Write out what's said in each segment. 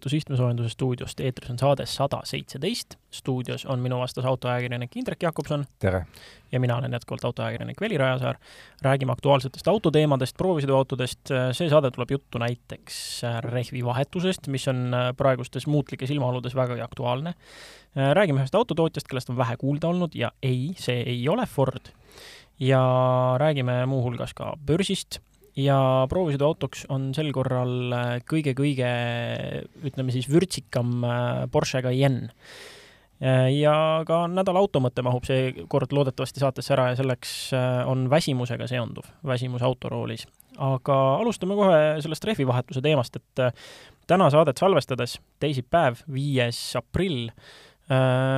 juhitud istmesoojenduse stuudiost, eetris on saade sada seitseteist. stuudios on minu vastas autoajakirjanik Indrek Jakobson. tere! ja mina olen jätkuvalt autoajakirjanik Veli Rajasaar. räägime aktuaalsetest autoteemadest, proovisõiduautodest, see saade tuleb juttu näiteks rehvivahetusest, mis on praegustes muutlikes ilmaoludes vägagi aktuaalne. räägime ühest autotootjast, kellest on vähe kuulda olnud ja ei, see ei ole Ford. ja räägime muuhulgas ka börsist ja proovisõiduautoks on sel korral kõige-kõige, ütleme siis, vürtsikam Porsche Cayenne. ja ka nädala automõte mahub seekord loodetavasti saatesse ära ja selleks on väsimusega seonduv, väsimus autoroolis. aga alustame kohe sellest rehvivahetuse teemast, et täna saadet salvestades, teisipäev, viies aprill, Äh,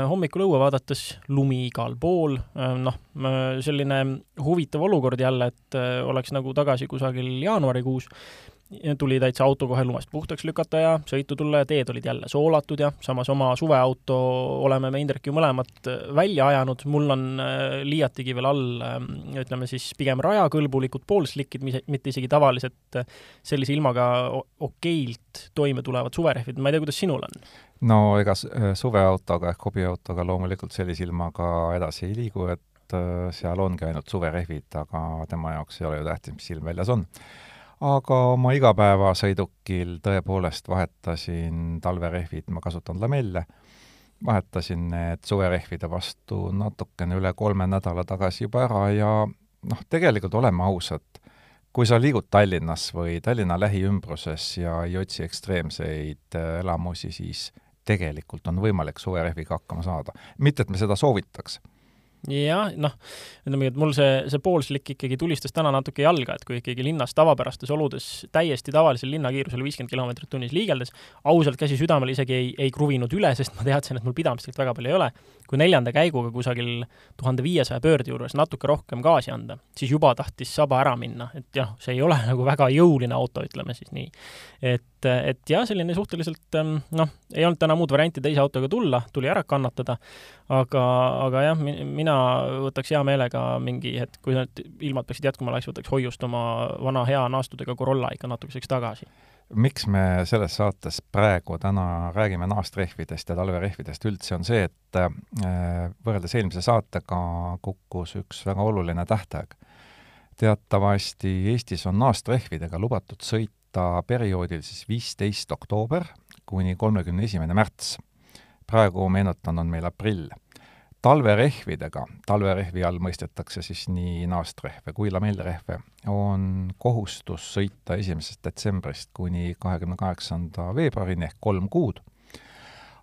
hommikul õue vaadates lumi igal pool, äh, noh, selline huvitav olukord jälle, et äh, oleks nagu tagasi kusagil jaanuarikuus, tuli täitsa auto kohe lumest puhtaks lükata ja sõitu tulla ja teed olid jälle soolatud ja samas oma suveauto oleme me Indrek ju mõlemad välja ajanud, mul on liiatigi veel all, ütleme siis pigem rajakõlbulikud poolslikid, mitte isegi tavalised sellise ilmaga okeilt toime tulevad suverehvid, ma ei tea, kuidas sinul on? no ega äh, suveautoga ehk hobiautoga loomulikult sellise ilmaga edasi ei liigu, et äh, seal ongi ainult suverehvid, aga tema jaoks ei ole ju tähtis, mis ilm väljas on. Aga oma igapäevasõidukil tõepoolest vahetasin talverehvid, ma kasutan lamelle, vahetasin need suverehvide vastu natukene üle kolme nädala tagasi juba ära ja noh, tegelikult oleme ausad, kui sa liigud Tallinnas või Tallinna lähiümbruses ja ei otsi ekstreemseid äh, elamusi, siis tegelikult on võimalik suverehviga hakkama saada. mitte, et me seda soovitaks jah, noh, ütleme, et mul see, see poolslik ikkagi tulistas täna natuke jalga, et kui ikkagi linnas tavapärastes oludes täiesti tavalisel linnakiirusel viiskümmend kilomeetrit tunnis liigeldes, ausalt käsi südamel isegi ei, ei kruvinud üle, sest ma teadsin, et mul pidamist väga palju ei ole, kui neljanda käiguga kusagil tuhande viiesaja pöörde juures natuke rohkem gaasi anda, siis juba tahtis saba ära minna, et jah, see ei ole nagu väga jõuline auto, ütleme siis nii. et et, et jah, selline suhteliselt ähm, noh, ei olnud täna muud varianti teise autoga tulla, tuli ära kannatada, aga, aga jah, mina võtaks hea meelega mingi hetk, kui need ilmad peaksid jätkuma, läheks, võtaks hoiust oma vana hea naastudega Corolla ikka natukeseks tagasi miks me selles saates praegu täna räägime naastrehvidest ja talverehvidest üldse, on see, et äh, võrreldes eelmise saatega kukkus üks väga oluline tähtaeg. teatavasti Eestis on naastrehvidega lubatud sõita võtta perioodil siis viisteist oktoober kuni kolmekümne esimene märts. praegu, meenutan, on meil aprill. talverehvidega, talverehvi all mõistetakse siis nii naastrehve kui lamellrehve, on kohustus sõita esimesest detsembrist kuni kahekümne kaheksanda veebruarini ehk kolm kuud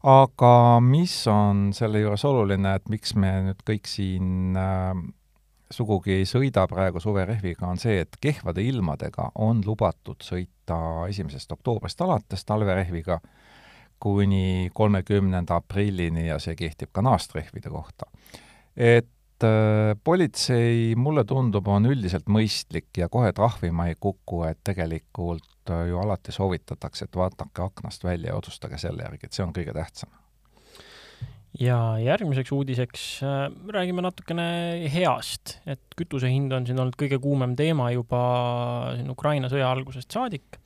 aga mis on selle juures oluline, et miks me nüüd kõik siin äh, sugugi ei sõida praegu suverehviga, on see, et kehvade ilmadega on lubatud sõita esimesest oktoobrist alates talverehviga kuni kolmekümnenda aprillini ja see kehtib ka naastrehvide kohta. et äh, politsei, mulle tundub, on üldiselt mõistlik ja kohe trahvima ei kuku, et tegelikult äh, ju alati soovitatakse, et vaadake aknast välja ja otsustage selle järgi, et see on kõige tähtsam ja järgmiseks uudiseks äh, räägime natukene heast, et kütuse hind on siin olnud kõige kuumem teema juba siin Ukraina sõja algusest saadik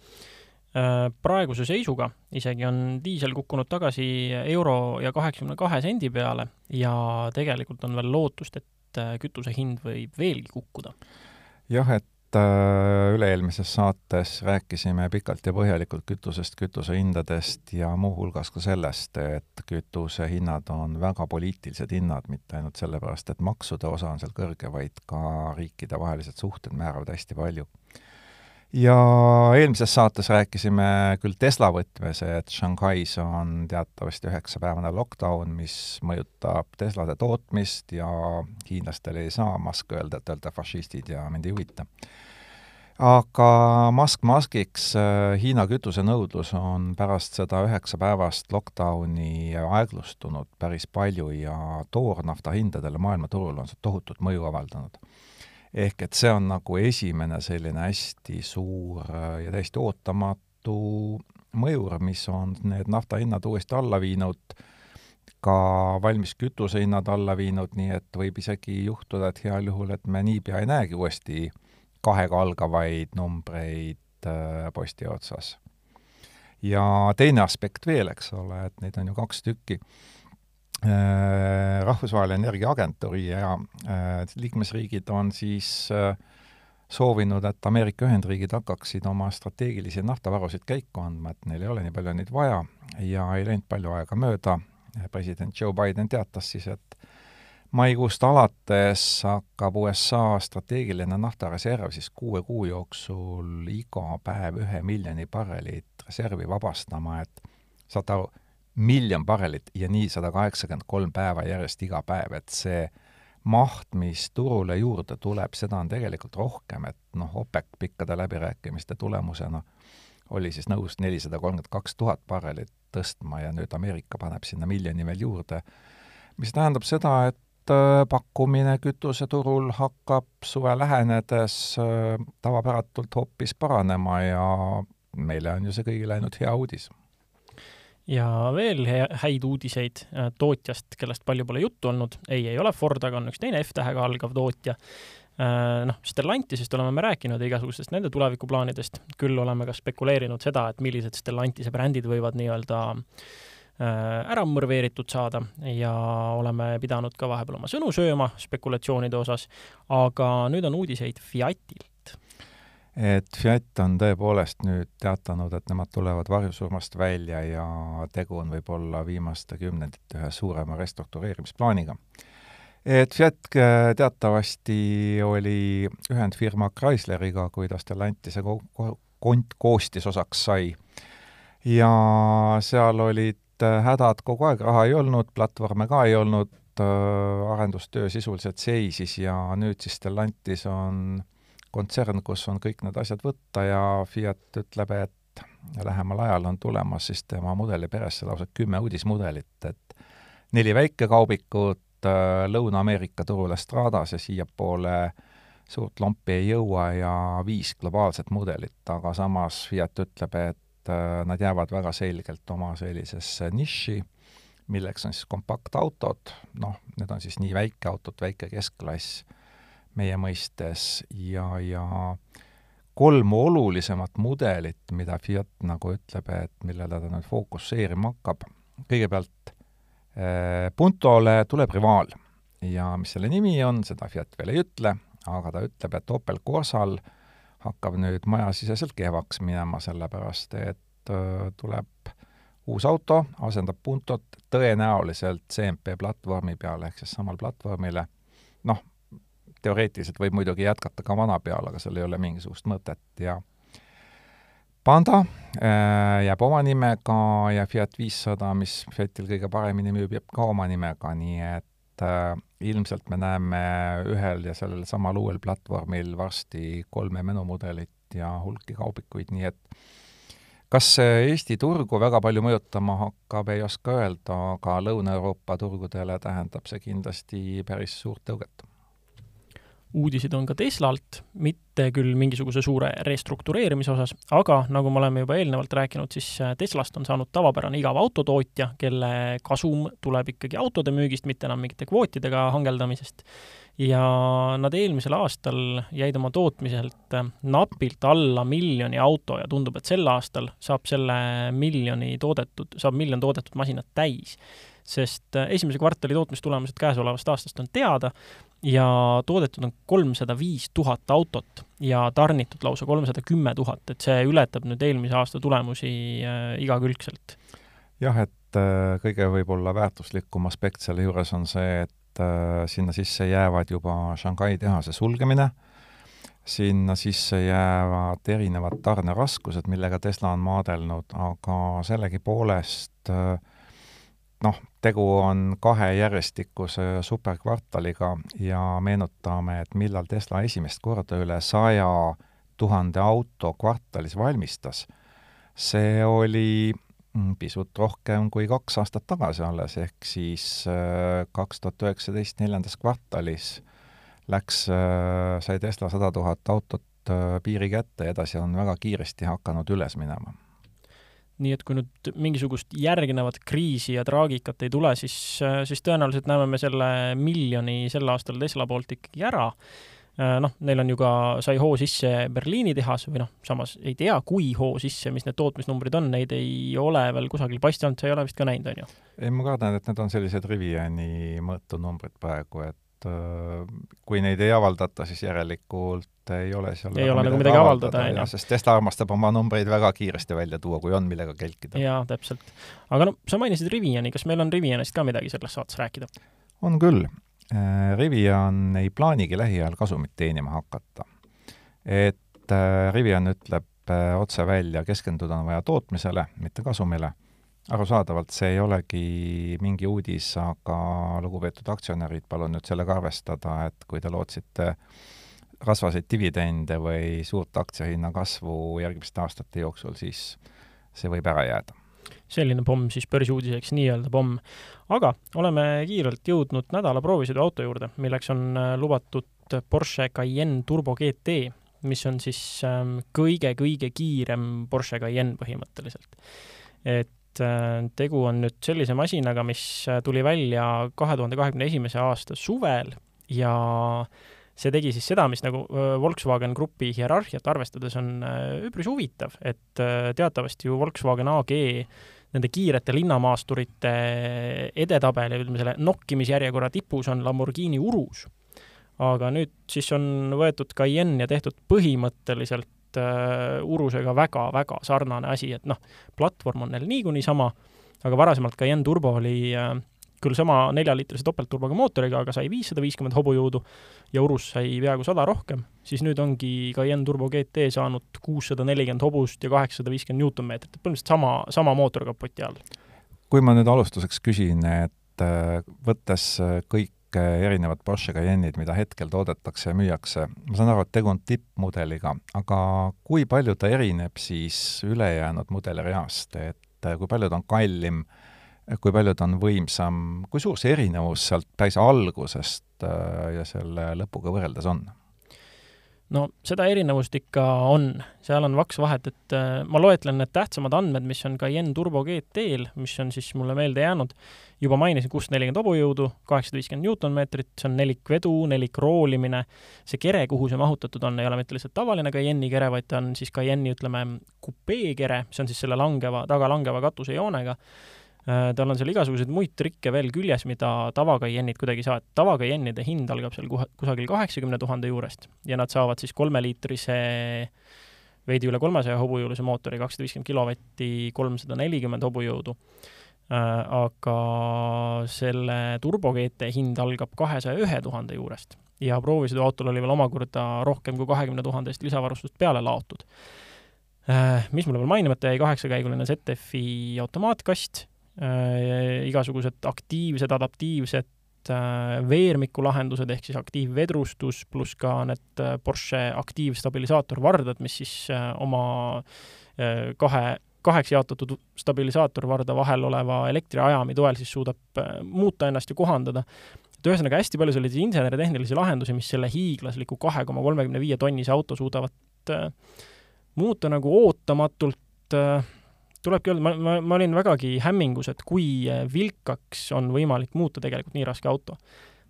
äh,. praeguse seisuga isegi on diisel kukkunud tagasi euro ja kaheksakümne kahe sendi peale ja tegelikult on veel lootust, et äh, kütuse hind võib veelgi kukkuda. jah, et üle-eelmises saates rääkisime pikalt ja põhjalikult kütusest, kütusehindadest ja muuhulgas ka sellest, et kütusehinnad on väga poliitilised hinnad, mitte ainult sellepärast, et maksude osa on seal kõrge, vaid ka riikidevahelised suhted määravad hästi palju ja eelmises saates rääkisime küll Tesla võtmes, et Shanghais on teatavasti üheksapäevane lockdown, mis mõjutab Teslade tootmist ja hiinlastel ei saa Musk öelda, et olete fašistid ja mind ei huvita. Aga Musk Muskiks, äh, Hiina kütusenõudlus on pärast seda üheksapäevast lockdowni aeglustunud päris palju ja toornafta hindadele maailmaturul on see tohutut mõju avaldanud. Ehk et see on nagu esimene selline hästi suur äh, ja täiesti ootamatu mõjur, mis on need nafta hinnad uuesti alla viinud, ka valmis kütuse hinnad alla viinud, nii et võib isegi juhtuda, et heal juhul, et me niipea ei näegi uuesti kahega algavaid numbreid äh, posti otsas. ja teine aspekt veel, eks ole, et neid on ju kaks tükki, Rahvusvaheline Energiaagentuur ja liikmesriigid on siis soovinud, et Ameerika Ühendriigid hakkaksid oma strateegilisi naftavarusid käiku andma, et neil ei ole nii palju neid vaja ja ei läinud palju aega mööda, president Joe Biden teatas siis, et maikuust alates hakkab USA strateegiline naftareserv siis kuue kuu jooksul iga päev ühe miljoni barrelit reservi vabastama, et saate aru, miljon barrelit ja nii sada kaheksakümmend kolm päeva järjest iga päev, et see maht, mis turule juurde tuleb, seda on tegelikult rohkem, et noh, OPEC pikkade läbirääkimiste tulemusena oli siis nõus nelisada kolmkümmend kaks tuhat barrelit tõstma ja nüüd Ameerika paneb sinna miljoni veel juurde, mis tähendab seda, et pakkumine kütuseturul hakkab suve lähenedes äh, tavapäratult hoopis paranema ja meile on ju see kõigile ainult hea uudis. ja veel häid uudiseid äh, tootjast, kellest palju pole juttu olnud, ei, ei ole Ford, aga on üks teine F-tähega algav tootja. Noh, Stellantisest oleme me rääkinud ja igasugustest nende tulevikuplaanidest, küll oleme ka spekuleerinud seda, et millised Stellantise brändid võivad nii-öelda äh, Äh, ära mõrveeritud saada ja oleme pidanud ka vahepeal oma sõnu sööma spekulatsioonide osas, aga nüüd on uudiseid Fiatilt. et Fiat on tõepoolest nüüd teatanud, et nemad tulevad varjusurmast välja ja tegu on võib-olla viimaste kümnendite ühe suurema restruktureerimisplaaniga. et Fiat äh, teatavasti oli ühendfirma Chrysleriga, kui ta Stellantise ko-, ko-, koostisosaks sai ja seal olid Äh, hädad kogu aeg, raha ei olnud, platvorme ka ei olnud, äh, arendustöö sisuliselt seisis ja nüüd siis Stellantis on kontsern, kus on kõik need asjad võtta ja Fiat ütleb, et lähemal ajal on tulemas siis tema mudeliperesse lausa kümme uudismudelit, et neli väikekaubikut äh, Lõuna-Ameerika turule Stradas ja siiapoole suurt lompi ei jõua ja viis globaalset mudelit, aga samas Fiat ütleb, et et äh, nad jäävad väga selgelt oma sellisesse niši, milleks on siis kompaktautod, noh, need on siis nii väikeautod, väike keskklass meie mõistes. Ja, ja kolm olulisemat mudelit, mida Fiat nagu ütleb, et millele ta nüüd fookusseerima hakkab, kõigepealt äh, Puntole tuleb rivaal. Ja mis selle nimi on, seda Fiat veel ei ütle, aga ta ütleb, et Opel Corsal äh, hakkab nüüd majasiseselt kehvaks minema, sellepärast et tuleb uus auto, asendab Puntot tõenäoliselt CMP platvormi peale, ehk siis samal platvormile, noh, teoreetiliselt võib muidugi jätkata ka vana peal, aga seal ei ole mingisugust mõtet ja Panda äh, jääb oma nimega ja Fiat viissada, mis Fiatil kõige paremini müüb, jääb ka oma nimega, nii et ilmselt me näeme ühel ja sellel samal uuel platvormil varsti kolme menumudelit ja hulki kaubikuid, nii et kas Eesti turgu väga palju mõjutama hakkab, ei oska öelda, aga Lõuna-Euroopa turgudele tähendab see kindlasti päris suurt tõuget uudiseid on ka Teslalt, mitte küll mingisuguse suure restruktureerimise osas, aga nagu me oleme juba eelnevalt rääkinud, siis äh, Teslast on saanud tavapärane igav autotootja, kelle kasum tuleb ikkagi autode müügist, mitte enam mingite kvootidega hangeldamisest. ja nad eelmisel aastal jäid oma tootmiselt äh, napilt alla miljoni auto ja tundub, et sel aastal saab selle miljoni toodetud, saab miljon toodetud masinat täis sest äh, esimese kvartali tootmistulemused käesolevast aastast on teada ja toodetud on kolmsada viis tuhat autot ja tarnitud lausa kolmsada kümme tuhat, et see ületab nüüd eelmise aasta tulemusi äh, igakülgselt. jah, et äh, kõige võib-olla väärtuslikum aspekt selle juures on see, et äh, sinna sisse jäävad juba Shanghai tehase sulgemine, sinna sisse jäävad erinevad tarneraskused, millega Tesla on maadelnud, aga sellegipoolest äh, noh, tegu on kahe järjestikuse superkvartaliga ja meenutame, et millal Tesla esimest korda üle saja tuhande auto kvartalis valmistas, see oli mm, pisut rohkem kui kaks aastat tagasi alles, ehk siis äh, kaks tuhat üheksateist neljandas kvartalis läks, äh, sai Tesla sada tuhat autot äh, piiri kätte ja edasi on väga kiiresti hakanud üles minema nii et kui nüüd mingisugust järgnevat kriisi ja traagikat ei tule, siis, siis tõenäoliselt näeme me selle miljoni sel aastal Tesla poolt ikkagi ära. Äh, noh, neil on ju ka, sai hoo sisse Berliini tehas või noh, samas ei tea, kui hoo sisse, mis need tootmisnumbrid on, neid ei ole veel kusagil paista olnud, sa ei ole vist ka näinud, on ju? ei, ma kardan, et need on sellised Riviani mõõtunumbrid praegu, et äh, kui neid ei avaldata, siis järelikult ei ole seal ei ole nagu midagi avaldada, on ju. sest Tesla armastab oma numbreid väga kiiresti välja tuua, kui on millega kelkida. jaa, täpselt. aga no sa mainisid Riviani, kas meil on Rivianist ka midagi selles saates rääkida? on küll Äh, Rivian ei plaanigi lähiajal kasumit teenima hakata. et äh, Rivian ütleb otse välja, keskenduda on vaja tootmisele, mitte kasumile. Arusaadavalt see ei olegi mingi uudis, aga lugupeetud aktsionärid, palun nüüd sellega arvestada, et kui te lootsite rasvaseid dividende või suurt aktsiahinna kasvu järgmiste aastate jooksul, siis see võib ära jääda selline pomm siis börsiuudiseks, nii-öelda pomm. aga oleme kiirelt jõudnud nädala proovisõiduauto juurde, milleks on äh, lubatud Porsche Cayenne Turbo GT, mis on siis kõige-kõige ähm, kiirem Porsche Cayenne põhimõtteliselt. et äh, tegu on nüüd sellise masinaga, mis äh, tuli välja kahe tuhande kahekümne esimese aasta suvel ja see tegi siis seda, mis nagu Volkswagen Grupi hierarhiat arvestades on üpris huvitav, et teatavasti ju Volkswagen AG nende kiirete linnamaasturite edetabeli, ütleme selle nokkimisjärjekorra tipus on Lamborghini Urus. aga nüüd siis on võetud Cayenne ja tehtud põhimõtteliselt uh, Urusega väga-väga sarnane asi, et noh, platvorm on neil niikuinii sama, aga varasemalt Cayenne Turbo oli uh, küll sama neljaliitrise topeltturboga mootoriga, aga sai viissada viiskümmend hobujõudu ja Urus sai peaaegu sada rohkem, siis nüüd ongi Cayenne Turbo GT saanud kuussada nelikümmend hobust ja kaheksasada viiskümmend Newtonmeetrit, et põhimõtteliselt sama, sama mootor kapoti all. kui ma nüüd alustuseks küsin, et äh, võttes äh, kõik erinevad Porsche Cayenne'id, mida hetkel toodetakse ja müüakse, ma saan aru, et tegu on tippmudeliga, aga kui palju ta erineb siis ülejäänud mudelireast, et äh, kui palju ta on kallim kui palju ta on võimsam, kui suur see erinevus sealt päris algusest äh, ja selle lõpuga võrreldes on? No seda erinevust ikka on, seal on vaks vahet, et äh, ma loetlen need tähtsamad andmed, mis on Cayenne Turbo GT-l, mis on siis mulle meelde jäänud, juba mainisin, kuussada nelikümmend hobujõudu, kaheksasada viiskümmend Newtonmeetrit, see on nelikvedu, nelikroolimine, see kere, kuhu see mahutatud on, ei ole mitte lihtsalt tavaline Cayenne'i kere, vaid ta on siis Cayenne'i, ütleme, kupeekere, see on siis selle langeva, taga langeva katusejoonega tal on seal igasuguseid muid trikke veel küljes, mida tavakaiennid kuidagi ei saa, et tavakaiennide hind algab seal kusagil kaheksakümne tuhande juurest ja nad saavad siis kolmeliitrise veidi üle kolmesaja hobujõulise mootori, kakssada viiskümmend kilovatti, kolmsada nelikümmend hobujõudu. Äh, aga selle Turbo GT hind algab kahesaja ühe tuhande juurest ja proovisõiduautol oli veel omakorda rohkem kui kahekümne tuhandest lisavarustust peale laotud. Äh, mis mulle veel mainimata jäi, kaheksakäiguline ZF-i automaatkast äh, igasugused aktiivsed, adaptiivsed äh, veermikulahendused ehk siis aktiivvedrustus pluss ka need äh, Porsche aktiivstabilisaatorvardad, mis siis äh, oma äh, kahe kaheks jaotatud stabilisaatorvarda vahel oleva elektriajami toel siis suudab äh, muuta ennast ja kohandada. et ühesõnaga, hästi palju selliseid inseneritehnilisi lahendusi, mis selle hiiglasliku kahe koma kolmekümne viie tonnise auto suudavad äh, muuta nagu ootamatult äh, tulebki öelda, ma, ma, ma olin vägagi hämmingus, et kui äh, vilkaks on võimalik muuta tegelikult nii raske auto.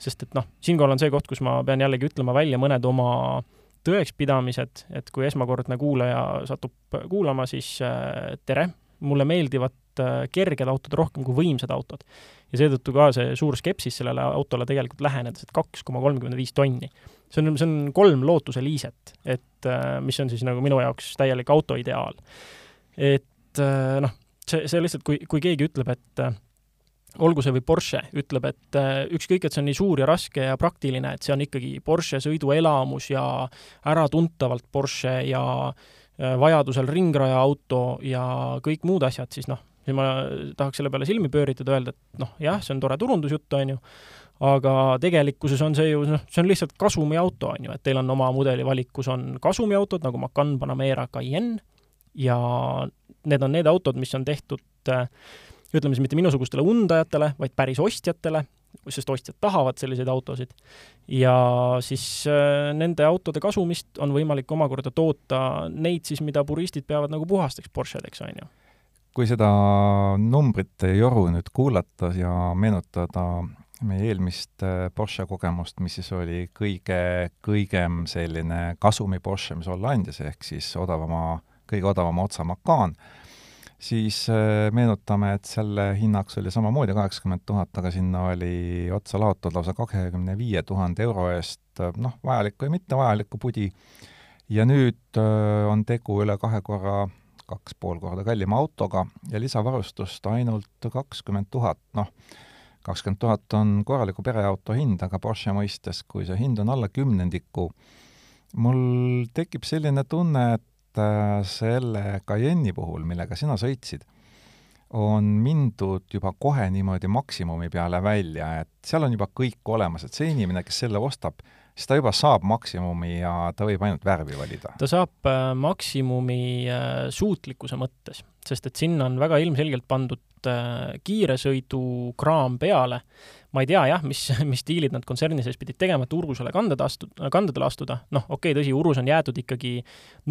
sest et noh, siinkohal on see koht, kus ma pean jällegi ütlema välja mõned oma tõekspidamised, et kui esmakordne kuulaja satub kuulama, siis äh, tere, mulle meeldivad äh, kerged autod rohkem kui võimsad autod. ja seetõttu ka see suur skepsis sellele autole tegelikult lähenedes, et kaks koma kolmkümmend viis tonni. see on, see on kolm lootuse liiset, et mis on siis nagu minu jaoks täielik auto ideaal. et et äh, noh, see, see lihtsalt, kui, kui keegi ütleb, et äh, olgu see või Porsche, ütleb, et äh, ükskõik, et see on nii suur ja raske ja praktiline, et see on ikkagi Porsche sõiduelamus ja äratuntavalt Porsche ja vajadusel ringraja auto ja kõik muud asjad, siis noh, siis ma tahaks selle peale silmi pööritada, öelda, et noh, jah, see on tore turundusjutt, on ju, aga tegelikkuses on see ju noh, see on lihtsalt kasumiauto, on ju, et teil on oma mudeli valik, kus on kasumiautod nagu Macan, Panamera, Cayenne ja need on need autod, mis on tehtud äh, ütleme siis mitte minusugustele undajatele, vaid päris ostjatele, sest ostjad tahavad selliseid autosid. ja siis äh, nende autode kasumist on võimalik omakorda toota neid siis, mida puristid peavad nagu puhasteks Porschedeks, on ju. kui seda numbrite joru nüüd kuulata ja meenutada meie eelmist äh, Porsche kogemust, mis siis oli kõige, kõigem selline kasumi Porsche, mis olla andis, ehk siis odavama, kõige odavama otsa Macan, siis äh, meenutame, et selle hinnaks oli samamoodi kaheksakümmend tuhat, aga sinna oli otsa laotud lausa kahekümne viie tuhande euro eest, noh, vajalikku ja mittevajalikku pudi, ja nüüd on tegu üle kahe korra kaks pool korda kallima autoga ja lisavarustust ainult kakskümmend tuhat, noh, kakskümmend tuhat on korraliku pereauto hind, aga Porsche mõistes, kui see hind on alla kümnendiku, mul tekib selline tunne, et äh, selle Cayenne'i puhul, millega sina sõitsid, on mindud juba kohe niimoodi maksimumi peale välja, et seal on juba kõik olemas, et see inimene, kes selle ostab, siis ta juba saab maksimumi ja ta võib ainult värvi valida. ta saab äh, maksimumi äh, suutlikkuse mõttes, sest et sinna on väga ilmselgelt pandud äh, kiiresõidukraam peale ma ei tea jah, mis, mis diilid nad kontserni sees pidid tegema, et Urusele kandade astu-, kandadele astuda, noh, okei okay,, tõsi, Urus on jäetud ikkagi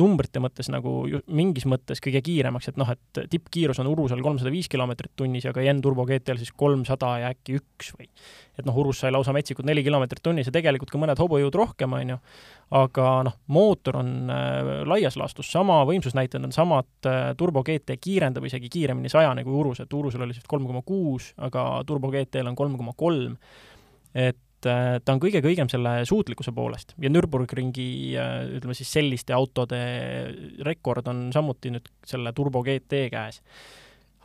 numbrite mõttes nagu mingis mõttes kõige kiiremaks, et noh, et tippkiirus on Urusel kolmsada viis kilomeetrit tunnis ja Cayenne Turbo GTL siis kolmsada ja äkki üks või. et noh, Urus sai lausa metsikud neli kilomeetrit tunnis ja tegelikult ka mõned hobujõud rohkem, on ju, aga noh, mootor on äh, laias laastus sama, võimsusnäitajad on samad äh,, Turbo GT kiirendab isegi kiiremini sajani kui Urus, et Urusel oli vist kolm koma kuus, aga Turbo GT-l on kolm koma kolm, et äh, ta on kõige-kõigem selle suutlikkuse poolest ja Nürburgringi ütleme siis selliste autode rekord on samuti nüüd selle Turbo GT käes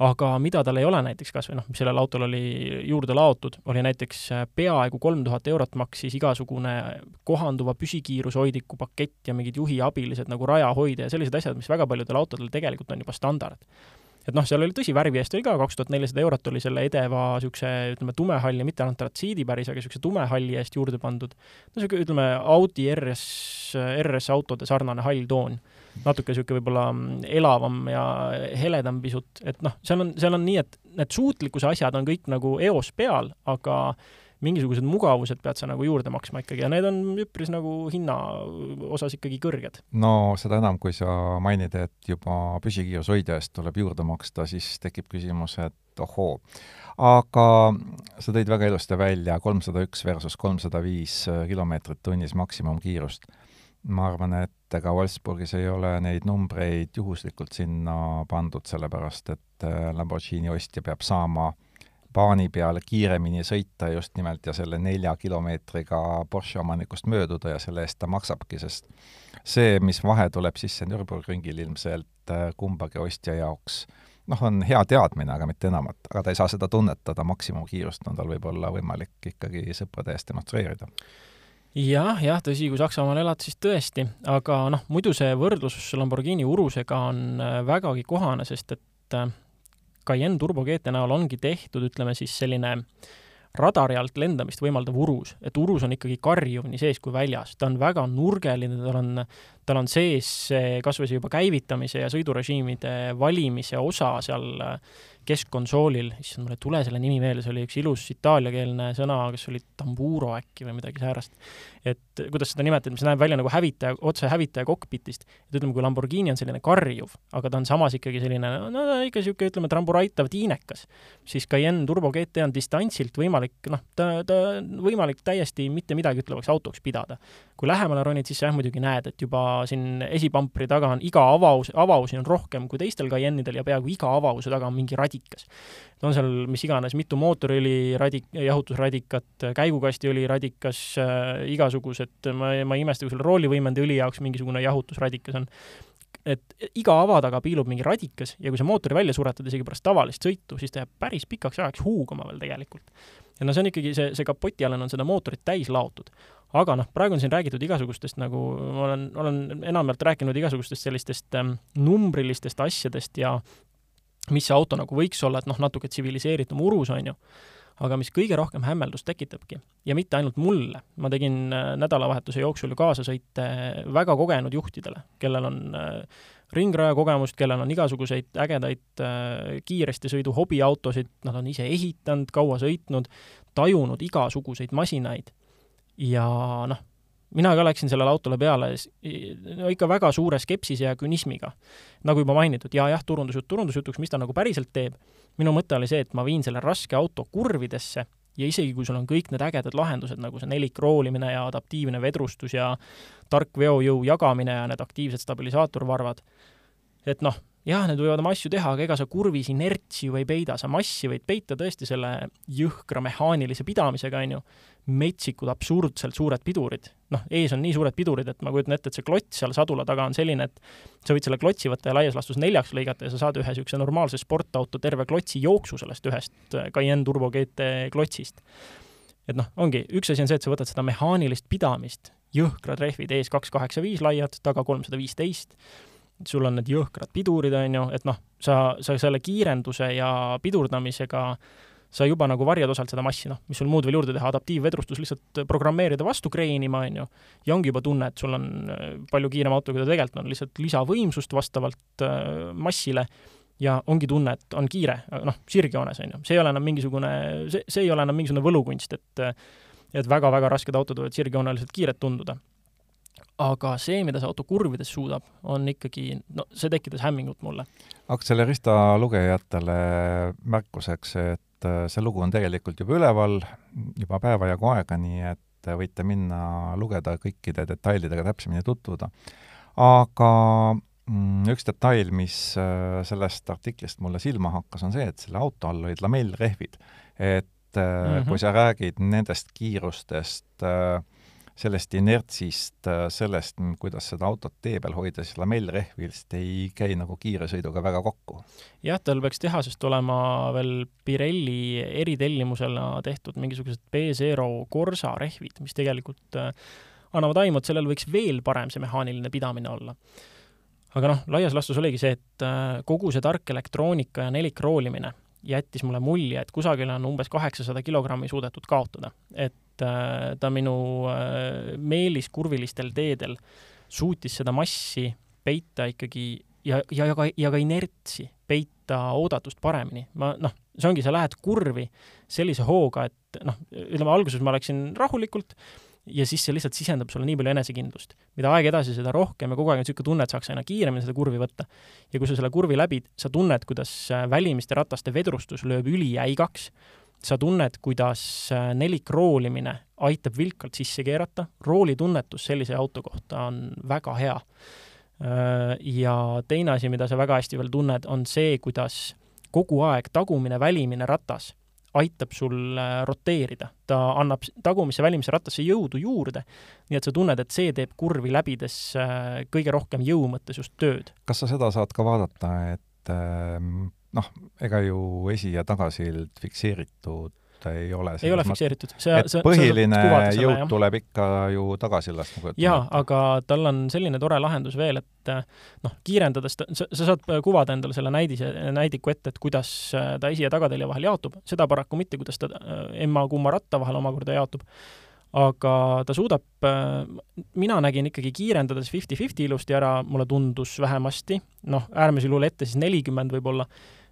aga mida tal ei ole näiteks kas või noh, mis sellel autol oli juurde laotud, oli näiteks äh, peaaegu kolm tuhat eurot maksis igasugune kohanduva püsikiirushoidiku pakett ja mingid juhiabilised nagu rajahoidja ja sellised asjad, mis väga paljudel autodel tegelikult on juba standard. et noh, seal oli tõsi, värvi eest oli ka kaks tuhat nelisada eurot oli selle edeva niisuguse ütleme, tumehalli, mitte antratsiidi päris, aga niisuguse tumehalli eest juurde pandud. no niisugune, ütleme, Audi RS, RS autode sarnane hall toon natuke niisugune võib-olla mm, elavam ja heledam pisut, et noh, seal on, seal on nii, et need suutlikkuse asjad on kõik nagu eos peal, aga mingisugused mugavused pead sa nagu juurde maksma ikkagi ja need on üpris nagu hinna osas ikkagi kõrged. no seda enam, kui sa mainid, et juba püsikiirushoidja eest tuleb juurde maksta, siis tekib küsimus, et ohoo. aga sa tõid väga ilusti välja kolmsada üks versus kolmsada viis kilomeetrit tunnis maksimumkiirust ma arvan, et ega Wolfsburgis ei ole neid numbreid juhuslikult sinna pandud, sellepärast et äh, Lamborghini ostja peab saama baani peal kiiremini sõita just nimelt ja selle nelja kilomeetriga Porsche omanikust mööduda ja selle eest ta maksabki, sest see, mis vahe tuleb sisse Nürburgringil ilmselt äh, kumbagi ostja jaoks, noh, on hea teadmine, aga mitte enamat. aga ta ei saa seda tunnetada, maksimumkiirust on tal võib-olla võimalik ikkagi sõprade eest demonstreerida jah, jah, tõsi, kui Saksamaal elad, siis tõesti, aga noh, muidu see võrdlus Lamborghini Urusega on äh, vägagi kohane, sest et äh, Cayenne Turbo GT näol ongi tehtud, ütleme siis selline radari alt lendamist võimaldav urus, et urus on ikkagi karjuv nii sees kui väljas, ta on väga nurgeline, tal on, tal on sees kas või see juba käivitamise ja sõidurežiimide valimise osa seal äh, keskkonsoolil, issand, mul ei tule selle nimi meelde, see oli üks ilus itaaliakeelne sõna, kas oli tamburo äkki või midagi säärast. et kuidas seda nimetada, mis näeb välja nagu hävitaja, otse hävitaja kokpitist. et ütleme, kui Lamborghini on selline karjuv, aga ta on samas ikkagi selline, no ikka niisugune, ütleme, trambureitav tiinekas, siis Cayenne Turbo GT on distantsilt võimalik, noh, ta, ta on võimalik täiesti mitte midagi ütlevaks autoks pidada. kui lähemale ronid, siis jah, muidugi näed, et juba siin esipampri taga on iga avaus, avausi on rohkem kui teistel Cayennidel ja peaaegu iga avause taga on mingi radi radikas. on seal mis iganes, mitu mootoriõli radik-, jahutusradikat, käigukasti radikas äh,, igasugused, ma, ma ei imesta, kui seal roolivõimende õli jaoks mingisugune jahutusradikas on et iga ava taga piilub mingi radikas ja kui sa mootori välja suretad isegi pärast tavalist sõitu, siis ta jääb päris pikaks ajaks huugama veel tegelikult. ja no see on ikkagi, see, see kapotialane on seda mootorit täis laotud. Aga noh, praegu on siin räägitud igasugustest nagu, ma olen, olen enamjaolt rääkinud igasugustest sellistest ähm, numbrilistest asjadest ja mis see auto nagu võiks olla, et noh, natuke tsiviliseeritum urus, on ju, aga mis kõige rohkem hämmeldust tekitabki ja mitte ainult mulle, ma tegin äh, nädalavahetuse jooksul ju kaasasõite väga kogenud juhtidele, kellel on äh, ringraja kogemust, kellel on igasuguseid ägedaid äh, kiiresti sõidu hobiautosid, nad on ise ehitanud, kaua sõitnud, tajunud igasuguseid masinaid ja noh, mina ka läksin sellele autole peale no ikka väga suure skepsise ja künismiga. nagu juba mainitud, ja jah, turundusjutt turundusjutuks, mis ta nagu päriselt teeb, minu mõte oli see, et ma viin selle raske auto kurvidesse ja isegi, kui sul on kõik need ägedad lahendused, nagu see nelikroolimine ja adaptiivne vedrustus ja tark veojõu jagamine ja need aktiivsed stabilisaatorvarvad, et noh, jah, need võivad oma asju teha, aga ega sa kurvis inertsi ju ei peida, sa massi võid peita tõesti selle jõhkra mehaanilise pidamisega, on ju, metsikud absurdselt suured pidurid. noh, ees on nii suured pidurid, et ma kujutan ette, et see klots seal sadula taga on selline, et sa võid selle klotsi võtta ja laias laastus neljaks lõigata ja sa saad ühe niisuguse normaalse sportauto terve klotsi jooksu sellest ühest Cayenne Turbo GT klotsist. et noh, ongi, üks asi on see, et sa võtad seda mehaanilist pidamist, jõhkrad rehvid ees kaks kaheksa viis laiad, taga kolmsada viisteist, sul on need jõhkrad pidurid, on ju, et noh, sa, sa selle kiirenduse ja pidurdamisega sa juba nagu varjad osalt seda massi, noh, mis sul muud veel juurde teha, adaptiivvedrustus lihtsalt programmeerida vastu kreenima, on ju, ja ongi juba tunne, et sul on äh, palju kiirem auto, kui ta tegelikult on, lihtsalt lisavõimsust vastavalt äh, massile ja ongi tunne, et on kiire, noh, sirgjoones, on ju. see ei ole enam mingisugune, see, see ei ole enam mingisugune võlukunst, et et väga-väga rasked autod võivad sirgjooneliselt kiired tunduda aga see, mida see auto kurvides suudab, on ikkagi, no see tekitas hämmingut mulle. Akselerista lugejatele märkuseks, et äh, see lugu on tegelikult juba üleval juba päeva jagu aega, nii et võite minna lugeda kõikide detailidega täpsemini tutvuda. aga mm, üks detail, mis äh, sellest artiklist mulle silma hakkas, on see, et selle auto all olid lamellrehvid. et mm -hmm. kui sa räägid nendest kiirustest äh, sellest inertsist, äh, sellest, kuidas seda autot tee peal hoida, siis lamellrehvist ei käi nagu kiire sõiduga väga kokku. jah, tal peaks tehasest olema veel Pirelli eritellimusena tehtud mingisugused B-Zero Corsa rehvid, mis tegelikult äh, annavad aimu, et sellel võiks veel parem see mehaaniline pidamine olla aga noh, laias laastus oligi see, et äh, kogu see tark elektroonika ja nelikroolimine jättis mulle mulje, et kusagil on umbes kaheksasada kilogrammi suudetud kaotada. et ta minu äh, meeliskurvilistel teedel suutis seda massi peita ikkagi ja, ja, ja ka, ja ka inertsi peita oodatust paremini. ma noh, see ongi, sa lähed kurvi sellise hooga, et noh, ütleme alguses ma läksin rahulikult, ja siis see lihtsalt sisendab sulle nii palju enesekindlust. mida aeg edasi, seda rohkem ja kogu aeg on niisugune tunne, et saaks aina kiiremini seda kurvi võtta. ja kui sa selle kurvi läbid, sa tunned, kuidas äh, välimiste rataste vedrustus lööb ülijäigaks, sa tunned, kuidas äh, nelikroolimine aitab vilkalt sisse keerata, roolitunnetus sellise auto kohta on väga hea. Äh, ja teine asi, mida sa väga hästi veel tunned, on see, kuidas kogu aeg tagumine, välimine ratas aitab sul äh, roteerida, ta annab tagumisse välimisse rattasse jõudu juurde, nii et sa tunned, et see teeb kurvi läbides kõige rohkem jõu mõttes just tööd. kas sa seda saad ka vaadata, et ähm, noh, ega ju esi- ja tagasild fikseeritud ei ole. ei ole fikseeritud. et see, põhiline selle, jõud jah. tuleb ikka ju tagasillast nagu jaa, aga tal on selline tore lahendus veel, et noh, kiirendades ta, sa, sa saad kuvada endale selle näidise, näidiku ette, et kuidas ta esi- ja tagatelje vahel jaotub, seda paraku mitte, kuidas ta emma-kumma ratta vahel omakorda jaotub aga ta suudab, mina nägin ikkagi kiirendades fifty-fifty ilusti ära, mulle tundus vähemasti, noh, äärmisel juhul ette siis nelikümmend võib-olla,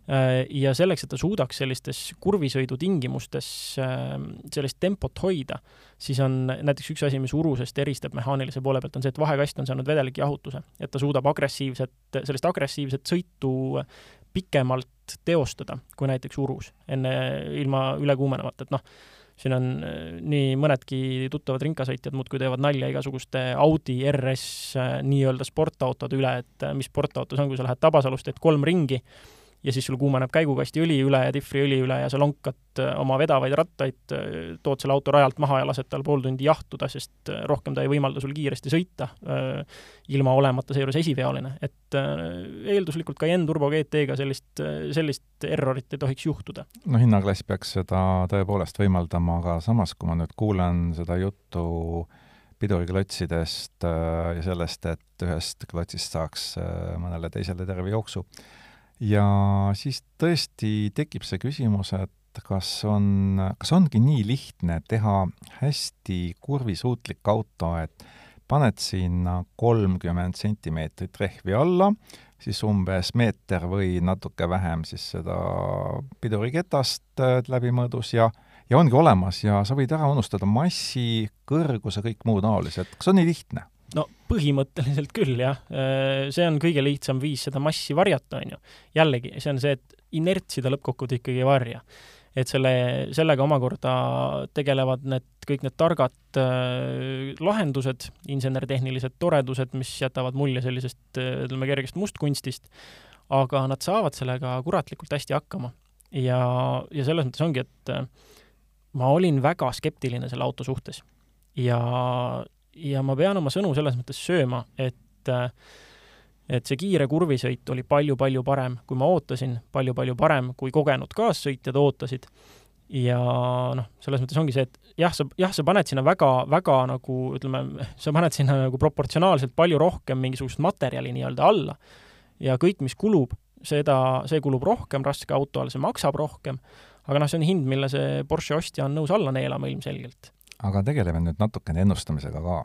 Äh, ja selleks, et ta suudaks sellistes kurvisõidu tingimustes äh, sellist tempot hoida, siis on näiteks üks asi, mis urusest eristab mehaanilise poole pealt, on see, et vahekast on saanud vedelikjahutuse, et ta suudab agressiivset, sellist agressiivset sõitu pikemalt teostada kui näiteks urus, enne, ilma üle kuumenemata, et noh, siin on äh, nii mõnedki tuttavad rinkasõitjad muudkui teevad nalja igasuguste Audi RS nii-öelda sportautode üle, et mis sportauto see on, kui sa lähed Tabasalust, teed kolm ringi ja siis sul kuumeneb käigukasti õli üle ja difriõli üle ja sa lonkad äh, oma vedavaid rattaid, äh, tood selle auto rajalt maha ja lased tal pool tundi jahtuda, sest äh, rohkem ta ei võimalda sul kiiresti sõita, ilma olemata seejuures esiveoline. et eelduslikult Cayenne Turbo GT-ga sellist, sellist errorit ei tohiks juhtuda. no hinnaklass peaks seda tõepoolest võimaldama, aga samas, kui ma nüüd kuulen seda juttu piduriklotsidest ja sellest, et ühest klotsist saaks mõnele teisele terve jooksu, ja siis tõesti tekib see küsimus, et kas on, kas ongi nii lihtne teha hästi kurvisuutlik auto, et paned sinna kolmkümmend sentimeetrit rehvi alla, siis umbes meeter või natuke vähem siis seda piduriketast äh, läbimõõdus ja ja ongi olemas ja sa võid ära unustada massi, kõrguse, kõik muu taolised. kas on nii lihtne? No põhimõtteliselt küll, jah. Äh, see on kõige lihtsam viis seda massi varjata, on ju. jällegi, see on see, et inertsi ta lõppkokkuvõttes ikkagi ei varja. et selle, sellega omakorda tegelevad need, kõik need targad äh, lahendused, insener-tehnilised toredused, mis jätavad mulje sellisest, äh, ütleme, kergest mustkunstist, aga nad saavad sellega kuratlikult hästi hakkama. ja, ja selles mõttes ongi, et äh, ma olin väga skeptiline selle auto suhtes. ja, ja ma pean oma sõnu selles mõttes sööma, et äh, et see kiire kurvisõit oli palju-palju parem, kui ma ootasin, palju-palju parem, kui kogenud kaassõitjad ootasid. ja noh, selles mõttes ongi see, et jah, sa, jah, sa paned sinna väga, väga nagu ütleme, sa paned sinna nagu proportsionaalselt palju rohkem mingisugust materjali nii-öelda alla. ja kõik, mis kulub, seda, see kulub rohkem raske auto all, see maksab rohkem, aga noh, see on hind, mille see Porsche ostja on nõus alla neelama ilmselgelt. Aga tegeleme nüüd natukene ennustamisega ka.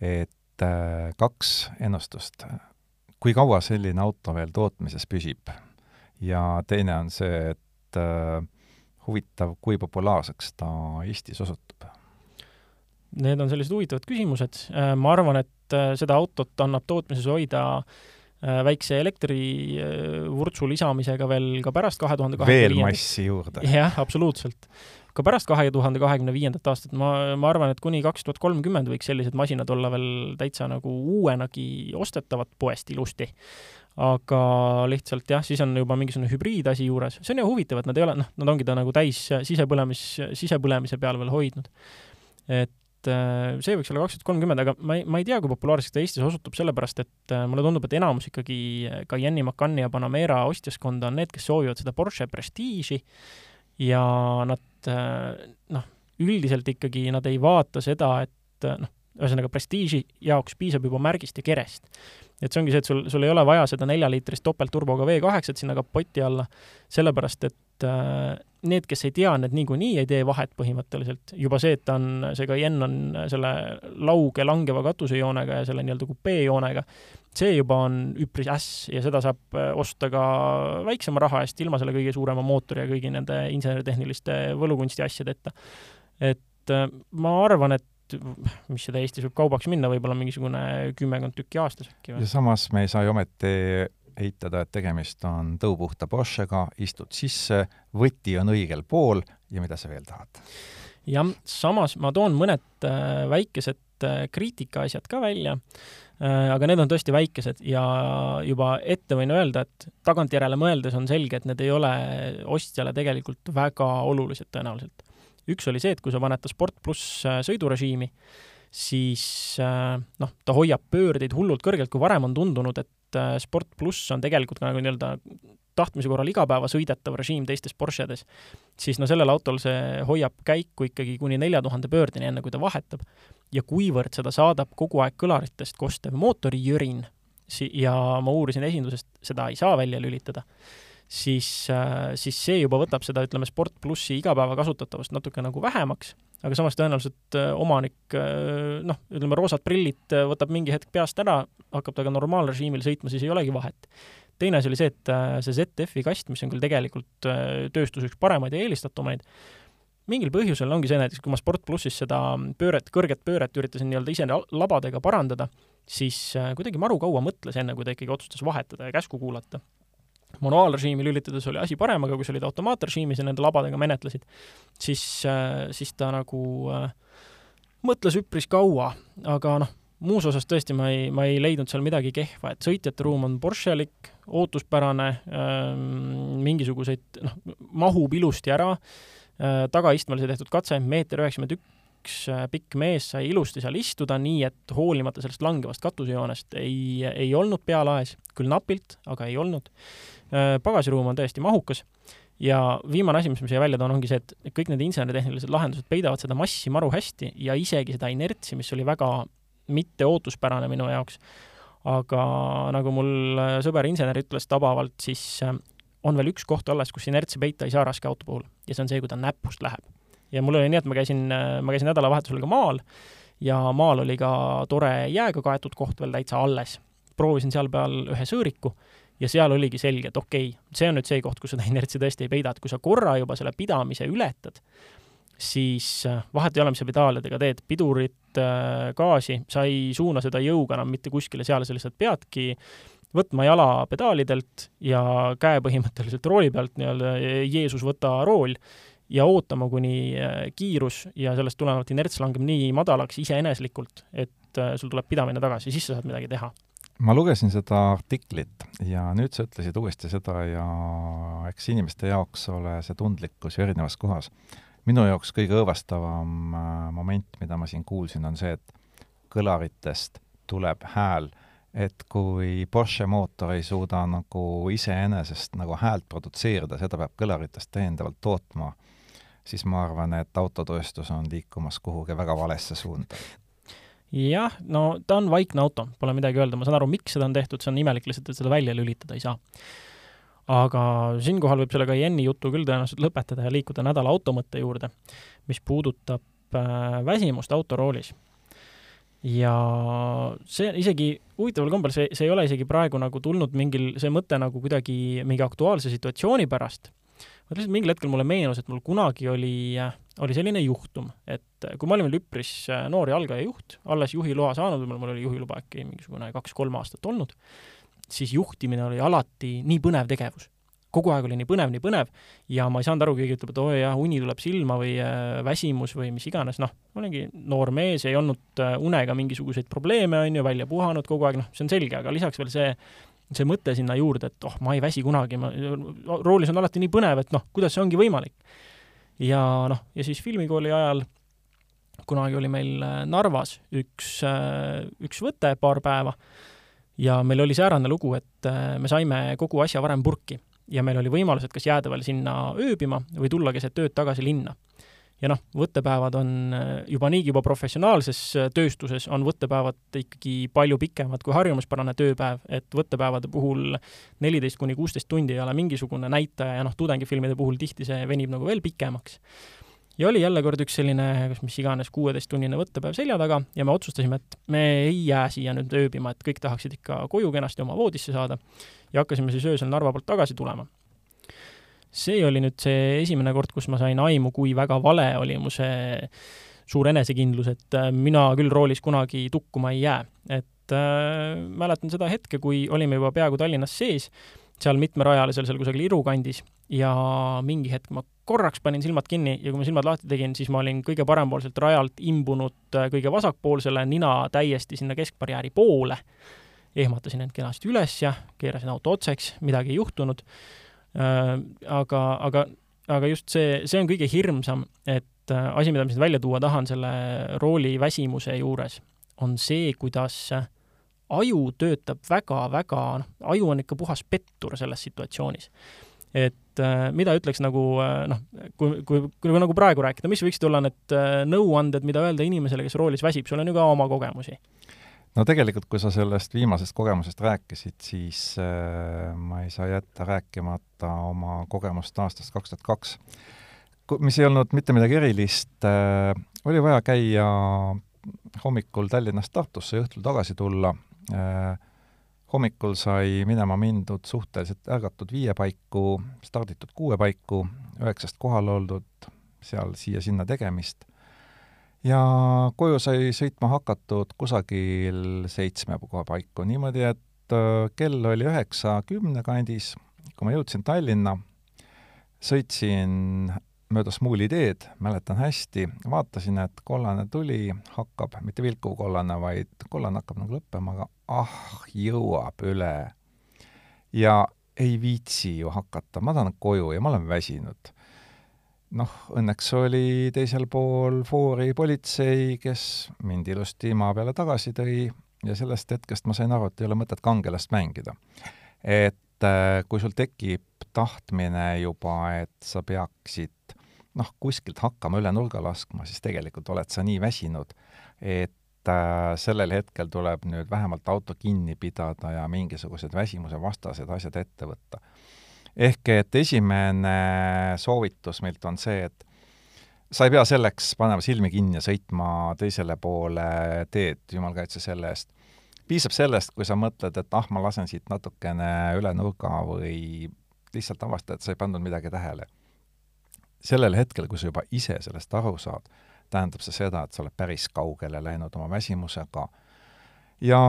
et äh, kaks ennustust kui kaua selline auto veel tootmises püsib? ja teine on see, et äh, huvitav, kui populaarseks ta Eestis osutub? Need on sellised huvitavad küsimused, äh, ma arvan, et äh, seda autot annab tootmises hoida äh, väikse elektrivurtsu lisamisega veel ka pärast kahe tuhande kahekümne veel massi juurde? jah, absoluutselt ka pärast kahe tuhande kahekümne viiendat aastat, ma, ma arvan, et kuni kaks tuhat kolmkümmend võiks sellised masinad olla veel täitsa nagu uuenagi ostetavad poest ilusti. aga lihtsalt jah, siis on juba mingisugune hübriidasi juures, see on ju huvitav, et nad ei ole, noh, nad ongi ta nagu täis sisepõlemis, sisepõlemise peal veel hoidnud. et äh, see võiks olla kaks tuhat kolmkümmend, aga ma ei, ma ei tea, kui populaarseks ta Eestis osutub, sellepärast et äh, mulle tundub, et enamus ikkagi Cayenne'i, Macani ja Panamera ostjaskonda on need, kes soovivad seda Porsche Prestige'i ja nad äh, noh, üldiselt ikkagi nad ei vaata seda, et äh, noh, ühesõnaga prestiiži jaoks piisab juba märgist ja kerest. et see ongi see, et sul, sul ei ole vaja seda neljaliitrist topeltturboga V8-t sinna kapoti alla, sellepärast et äh, need, kes ei tea, need niikuinii ei tee vahet põhimõtteliselt. juba see, et ta on, see Cayenne on selle lauge langeva katusejoonega ja selle nii-öelda kupeejoonega, see juba on üpris äss ja seda saab äh, osta ka väiksema raha eest, ilma selle kõige suurema mootori ja kõigi nende inseneritehniliste võlukunsti asjadeta. et äh, ma arvan, et mis seda Eestis võib kaubaks minna, võib-olla mingisugune kümmekond tükki aastas äkki või? ja samas me ei saa ju ometi eitada, et tegemist on tõupuhta Porschega, istud sisse, võti on õigel pool ja mida sa veel tahad? jah, samas ma toon mõned äh, väikesed kriitikaasjad ka välja Äh, aga need on tõesti väikesed ja juba ette võin öelda, et tagantjärele mõeldes on selge, et need ei ole ostjale tegelikult väga olulised tõenäoliselt. üks oli see, et kui sa paned ta Sport pluss äh, sõidurežiimi, siis äh, noh, ta hoiab pöördeid hullult kõrgelt, kui varem on tundunud, et Sport pluss on tegelikult ka nagu nii-öelda tahtmise korral igapäevasõidetav režiim teistes Porschedes, siis no sellel autol see hoiab käiku ikkagi kuni nelja tuhande pöördeni, enne kui ta vahetab. ja kuivõrd seda saadab kogu aeg kõlaritest kostev mootorijõrin, si-, ja ma uurisin esindusest, seda ei saa välja lülitada, siis, äh, siis see juba võtab seda, ütleme, Sport plussi igapäevakasutatavust natuke nagu vähemaks, aga samas tõenäoliselt äh, omanik, äh, noh, ütleme, roosad prillid võtab mingi hetk peast ära, hakkab ta ka normaalrežiimil sõitma, siis ei olegi vahet teine asi oli see, et äh, see ZF-i kast, mis on küll tegelikult äh, tööstuse üks paremaid ja eelistatumaid, mingil põhjusel ongi see näiteks, kui ma Sport plussis seda pööret, kõrget pööret üritasin nii-öelda ise labadega parandada, siis äh, kuidagi maru kaua mõtles, enne kui ta ikkagi otsustas vahetada ja käsku kuulata. manuaalrežiimi lülitades oli asi parem, aga kui sa olid automaatrežiimis ja nende labadega menetlesid, siis, siis ta nagu mõtles üpris kaua, aga noh, muus osas tõesti ma ei, ma ei leidnud seal midagi kehva, et sõitjate ruum on Porschelik, ootuspärane ähm,, mingisuguseid, noh, mahub ilusti ära äh,, tagaistmel sai tehtud katse, meeter üheksakümmend üks äh, pikk mees sai ilusti seal istuda, nii et hoolimata sellest langevast katusejoonest ei, ei olnud pealaes, küll napilt, aga ei olnud äh,. pagasiruum on täiesti mahukas ja viimane asi, mis ma siia välja toon, ongi see, et kõik need inseneritehnilised lahendused peidavad seda massi maru hästi ja isegi seda inertsi, mis oli väga mitte ootuspärane minu jaoks. aga nagu mul äh, sõber insener ütles tabavalt, siis äh, on veel üks koht alles, kus inertsi peita ei saa raske auto puhul ja see on see, kui ta näpust läheb. ja mul oli nii, et ma käisin, äh, ma käisin nädalavahetusel ka maal ja maal oli ka tore jääga kaetud koht veel täitsa alles. proovisin seal peal ühe sõõriku ja seal oligi selge, et okei okay,, see on nüüd see koht, kus seda inertsi tõesti ei peida, et kui sa korra juba selle pidamise ületad, siis äh, vahet ei ole, mis sa pedaalidega teed, pidurit, äh, gaasi, sa ei suuna seda jõuga enam mitte kuskile seal, sa lihtsalt peadki võtma jala pedaalidelt ja käe põhimõtteliselt rooli pealt nii-öelda, Jeesus, võta rool, ja ootama, kuni äh, kiirus ja sellest tulenevalt inerts langeb nii madalaks iseeneslikult, et sul tuleb pidamine tagasi, siis sa saad midagi teha. ma lugesin seda artiklit ja nüüd sa ütlesid uuesti seda ja eks inimeste jaoks ole see tundlikkus ju erinevas kohas. Minu jaoks kõige õõvastavam äh, moment, mida ma siin kuulsin, on see, et kõlaritest tuleb hääl et kui Porsche mootor ei suuda nagu iseenesest nagu häält produtseerida, seda peab kõlaritest täiendavalt tootma, siis ma arvan, et autotööstus on liikumas kuhugi väga valesse suunda. jah, no ta on vaikne auto, pole midagi öelda, ma saan aru, miks seda on tehtud, see on imelik lihtsalt, et seda välja lülitada ei saa. Aga siinkohal võib selle Cayenne'i jutu küll tõenäoliselt lõpetada ja liikuda nädala automõtte juurde, mis puudutab äh, väsimust autoroolis. Ja see isegi huvitaval kombel, see, see ei ole isegi praegu nagu tulnud mingil, see mõte nagu kuidagi mingi aktuaalse situatsiooni pärast, vaid lihtsalt mingil hetkel mulle meenus, et mul kunagi oli, oli selline juhtum, et kui ma olin veel üpris äh, noor jalgrajajuht, alles juhiloa saanud, mul oli juhiluba äkki mingisugune kaks-kolm aastat olnud, siis juhtimine oli alati nii põnev tegevus kogu aeg oli nii põnev, nii põnev ja ma ei saanud aru, keegi ütleb, et oo jah, uni tuleb silma või äh, väsimus või mis iganes, noh, ma olingi noor mees, ei olnud äh, unega mingisuguseid probleeme, on ju, välja puhanud kogu aeg, noh, see on selge, aga lisaks veel see, see mõte sinna juurde, et oh, ma ei väsi kunagi, ma, roolis on alati nii põnev, et noh, kuidas see ongi võimalik. ja noh, ja siis filmikooli ajal kunagi oli meil äh, Narvas üks, üks võte paar päeva ja meil oli säärane lugu, et me saime kogu asja varem purki ja meil oli võimalus, et kas jääda veel sinna ööbima või tulla keset ööd tagasi linna. ja noh, võttepäevad on äh, juba niigi juba professionaalses äh, tööstuses on võttepäevad ikkagi palju pikemad kui harjumuspärane tööpäev, et võttepäevade puhul neliteist kuni kuusteist tundi ei ole mingisugune näitaja ja noh, tudengifilmide puhul tihti see venib nagu veel pikemaks ja oli jälle kord üks selline, kas mis iganes, kuueteisttunnine võttepäev selja taga ja me otsustasime, et me ei jää siia nüüd ööbima, et kõik tahaksid ikka koju kenasti oma voodisse saada ja hakkasime siis öösel Narva poolt tagasi tulema. see oli nüüd see esimene kord, kus ma sain aimu, kui väga vale oli mu see suur enesekindlus, et äh, mina küll roolis kunagi tukkuma ei jää. et äh, mäletan seda hetke, kui olime juba peaaegu Tallinnas sees, seal mitmerajalisel, seal kusagil Iru kandis ja mingi hetk ma korraks panin silmad kinni ja kui ma silmad lahti tegin, siis ma olin kõige parempoolselt rajalt imbunud äh, kõige vasakpoolsele, nina täiesti sinna keskbarjääri poole. ehmatasin end kenasti üles ja keerasin auto otseks, midagi ei juhtunud. Äh, aga, aga, aga just see, see on kõige hirmsam, et äh, asi, mida ma siin välja tuua tahan selle rooli väsimuse juures, on see, kuidas aju töötab väga-väga, noh, aju on ikka puhas pettur selles situatsioonis. Et äh, mida ütleks nagu äh, noh, kui, kui, kui nagu praegu rääkida, mis võiksid olla need äh, nõuanded, mida öelda inimesele, kes roolis väsib, sul on ju ka oma kogemusi? no tegelikult, kui sa sellest viimasest kogemusest rääkisid, siis äh, ma ei saa jätta rääkimata oma kogemust aastast kaks tuhat kaks, mis ei olnud mitte midagi erilist äh,, oli vaja käia hommikul Tallinnast Tartusse ja õhtul tagasi tulla hommikul sai minema mindud suhteliselt ärgatud viie paiku, starditud kuue paiku, üheksast kohal oldud, seal siia-sinna tegemist, ja koju sai sõitma hakatud kusagil seitsme koha paiku, niimoodi et äh, kell oli üheksa kümne kandis, kui ma jõudsin Tallinna, sõitsin mööda Smuuli teed, mäletan hästi, vaatasin, et kollane tuli, hakkab, mitte vilkuv kollane, vaid kollane hakkab nagu lõppema, aga ah, jõuab üle. ja ei viitsi ju hakata, ma tahan koju ja ma olen väsinud. noh, õnneks oli teisel pool foori politsei, kes mind ilusti maa peale tagasi tõi ja sellest hetkest ma sain aru, et ei ole mõtet kangelast mängida. et kui sul tekib tahtmine juba, et sa peaksid noh, kuskilt hakkama üle nurga laskma, siis tegelikult oled sa nii väsinud, et äh, sellel hetkel tuleb nüüd vähemalt auto kinni pidada ja mingisugused väsimuse vastased asjad ette võtta. ehk et esimene soovitus meilt on see, et sa ei pea selleks panema silmi kinni ja sõitma teisele poole teed, jumal kaitse selle eest. Piisab sellest, kui sa mõtled, et ah, ma lasen siit natukene üle nurga või lihtsalt avastad, et sa ei pannud midagi tähele sellel hetkel, kui sa juba ise sellest aru saad, tähendab see seda, et sa oled päris kaugele läinud oma väsimusega. ja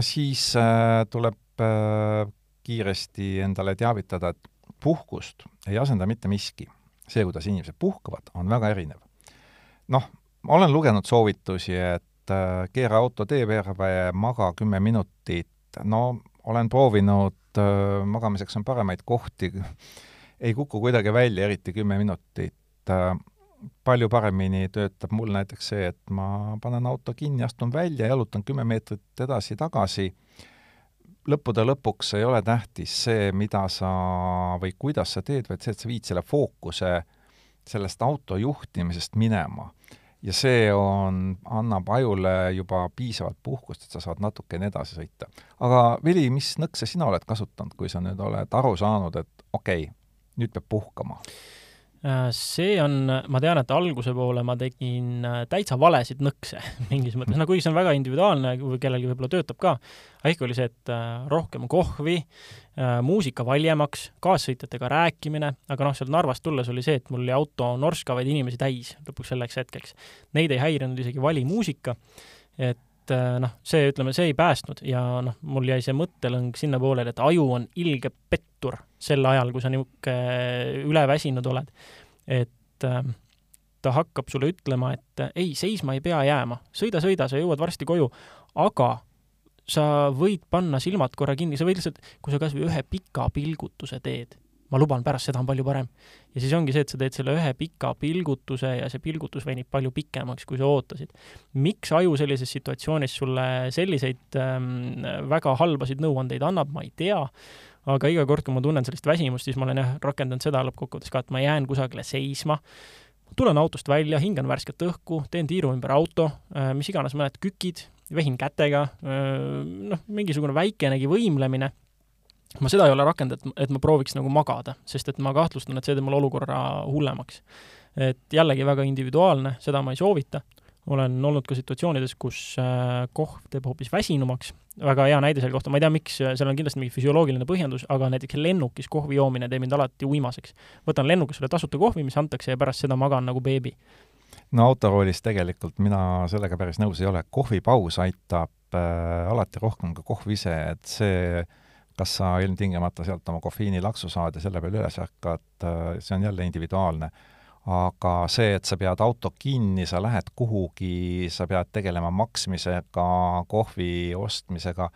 siis äh, tuleb äh, kiiresti endale teavitada, et puhkust ei asenda mitte miski. see, kuidas inimesed puhkavad, on väga erinev. noh, ma olen lugenud soovitusi, et äh, keera auto tee peale, maga kümme minutit, no olen proovinud, äh, magamiseks on paremaid kohti, ei kuku kuidagi välja, eriti kümme minutit. Äh, palju paremini töötab mul näiteks see, et ma panen auto kinni, astun välja, jalutan kümme meetrit edasi-tagasi, lõppude lõpuks ei ole tähtis see, mida sa või kuidas sa teed, vaid see, et sa viid selle fookuse sellest auto juhtimisest minema. Ja see on, annab ajule juba piisavalt puhkust, et sa saad natukene edasi sõita. aga Vili, mis nõkse sina oled kasutanud, kui sa nüüd oled aru saanud, et okei okay,, nüüd peab puhkama? Äh, see on, ma tean, et alguse poole ma tegin äh, täitsa valesid nõkse mingis mõttes, no kuigi see on väga individuaalne kellelgi võib-olla töötab ka, aga ikka oli see, et äh, rohkem kohvi, muusika valjemaks, kaassõitjatega rääkimine, aga noh, sealt Narvast tulles oli see, et mul oli auto norskavaid inimesi täis lõpuks selleks hetkeks. Neid ei häirinud isegi valimuusika, et noh, see, ütleme, see ei päästnud ja noh, mul jäi see mõttelõng sinnapoole, et aju on ilge pettur sel ajal, kui sa niisugune üleväsinud oled. et äh, ta hakkab sulle ütlema, et äh, ei, seisma ei pea jääma, sõida, sõida, sa jõuad varsti koju, aga sa võid panna silmad korra kinni, sa võid lihtsalt, kui sa kas või ühe pika pilgutuse teed, ma luban, pärast seda on palju parem. ja siis ongi see, et sa teed selle ühe pika pilgutuse ja see pilgutus venib palju pikemaks, kui sa ootasid. miks aju sellises situatsioonis sulle selliseid ähm, väga halbasid nõuandeid annab, ma ei tea aga iga kord, kui ma tunnen sellist väsimust, siis ma olen jah, rakendanud seda lõppkokkuvõttes ka, et ma jään kusagile seisma, tulen autost välja, hingan värsket õhku, teen tiiru ümber auto, äh, mis iganes mõned kükid, vehin kätega, äh, noh, mingisugune väikenegi võimlemine, ma seda ei ole rakendanud, et ma prooviks nagu magada, sest et ma kahtlustan, et see teeb mul olukorra hullemaks. et jällegi väga individuaalne, seda ma ei soovita, olen olnud ka situatsioonides, kus äh, kohv teeb hoopis väsinumaks väga hea näide selle kohta, ma ei tea, miks, seal on kindlasti mingi füsioloogiline põhjendus, aga näiteks lennukis kohvi joomine teeb mind alati uimaseks. võtan lennukis selle tasuta kohvi, mis antakse, ja pärast seda magan nagu beebi. no autoroolis tegelikult mina sellega päris nõus ei ole, kohvipaus aitab äh, alati rohkem kui kohv ise, et see kas sa ilmtingimata sealt oma kofeiinilaksu saad ja selle peale üles ärkad, äh, see on jälle individuaalne. Aga see, et sa pead auto kinni, sa lähed kuhugi, sa pead tegelema maksmisega, kohvi ostmisega,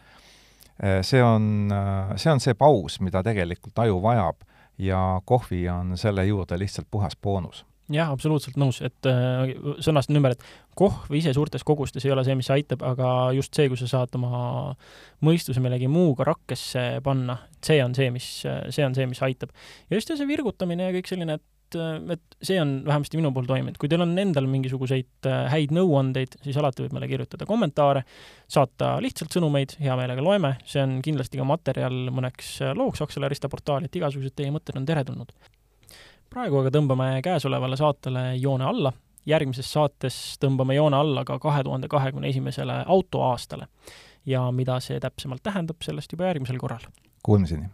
eh, see on, eh, see on see paus, mida tegelikult aju vajab ja kohvi on selle juurde lihtsalt puhas boonus jah, absoluutselt nõus, et äh, sõnastan ümber, et kohv ise suurtes kogustes ei ole see, mis aitab, aga just see, kui sa saad oma mõistuse millegi muuga rakkesse panna, see on see, mis, see on see, mis aitab. ja just see virgutamine ja kõik selline, et et, et see on vähemasti minu puhul toiminud. kui teil on endal mingisuguseid äh, häid nõuandeid, siis alati võib meile kirjutada kommentaare, saata lihtsalt sõnumeid, hea meelega loeme, see on kindlasti ka materjal mõneks äh, looks Aksela Rista portaali, et igasugused teie mõtted on teretulnud. Praegu aga tõmbame käesolevale saatele joone alla, järgmises saates tõmbame joone alla ka kahe tuhande kahekümne esimesele autoaastale. ja mida see täpsemalt tähendab, sellest juba järgmisel korral. Kuulmiseni!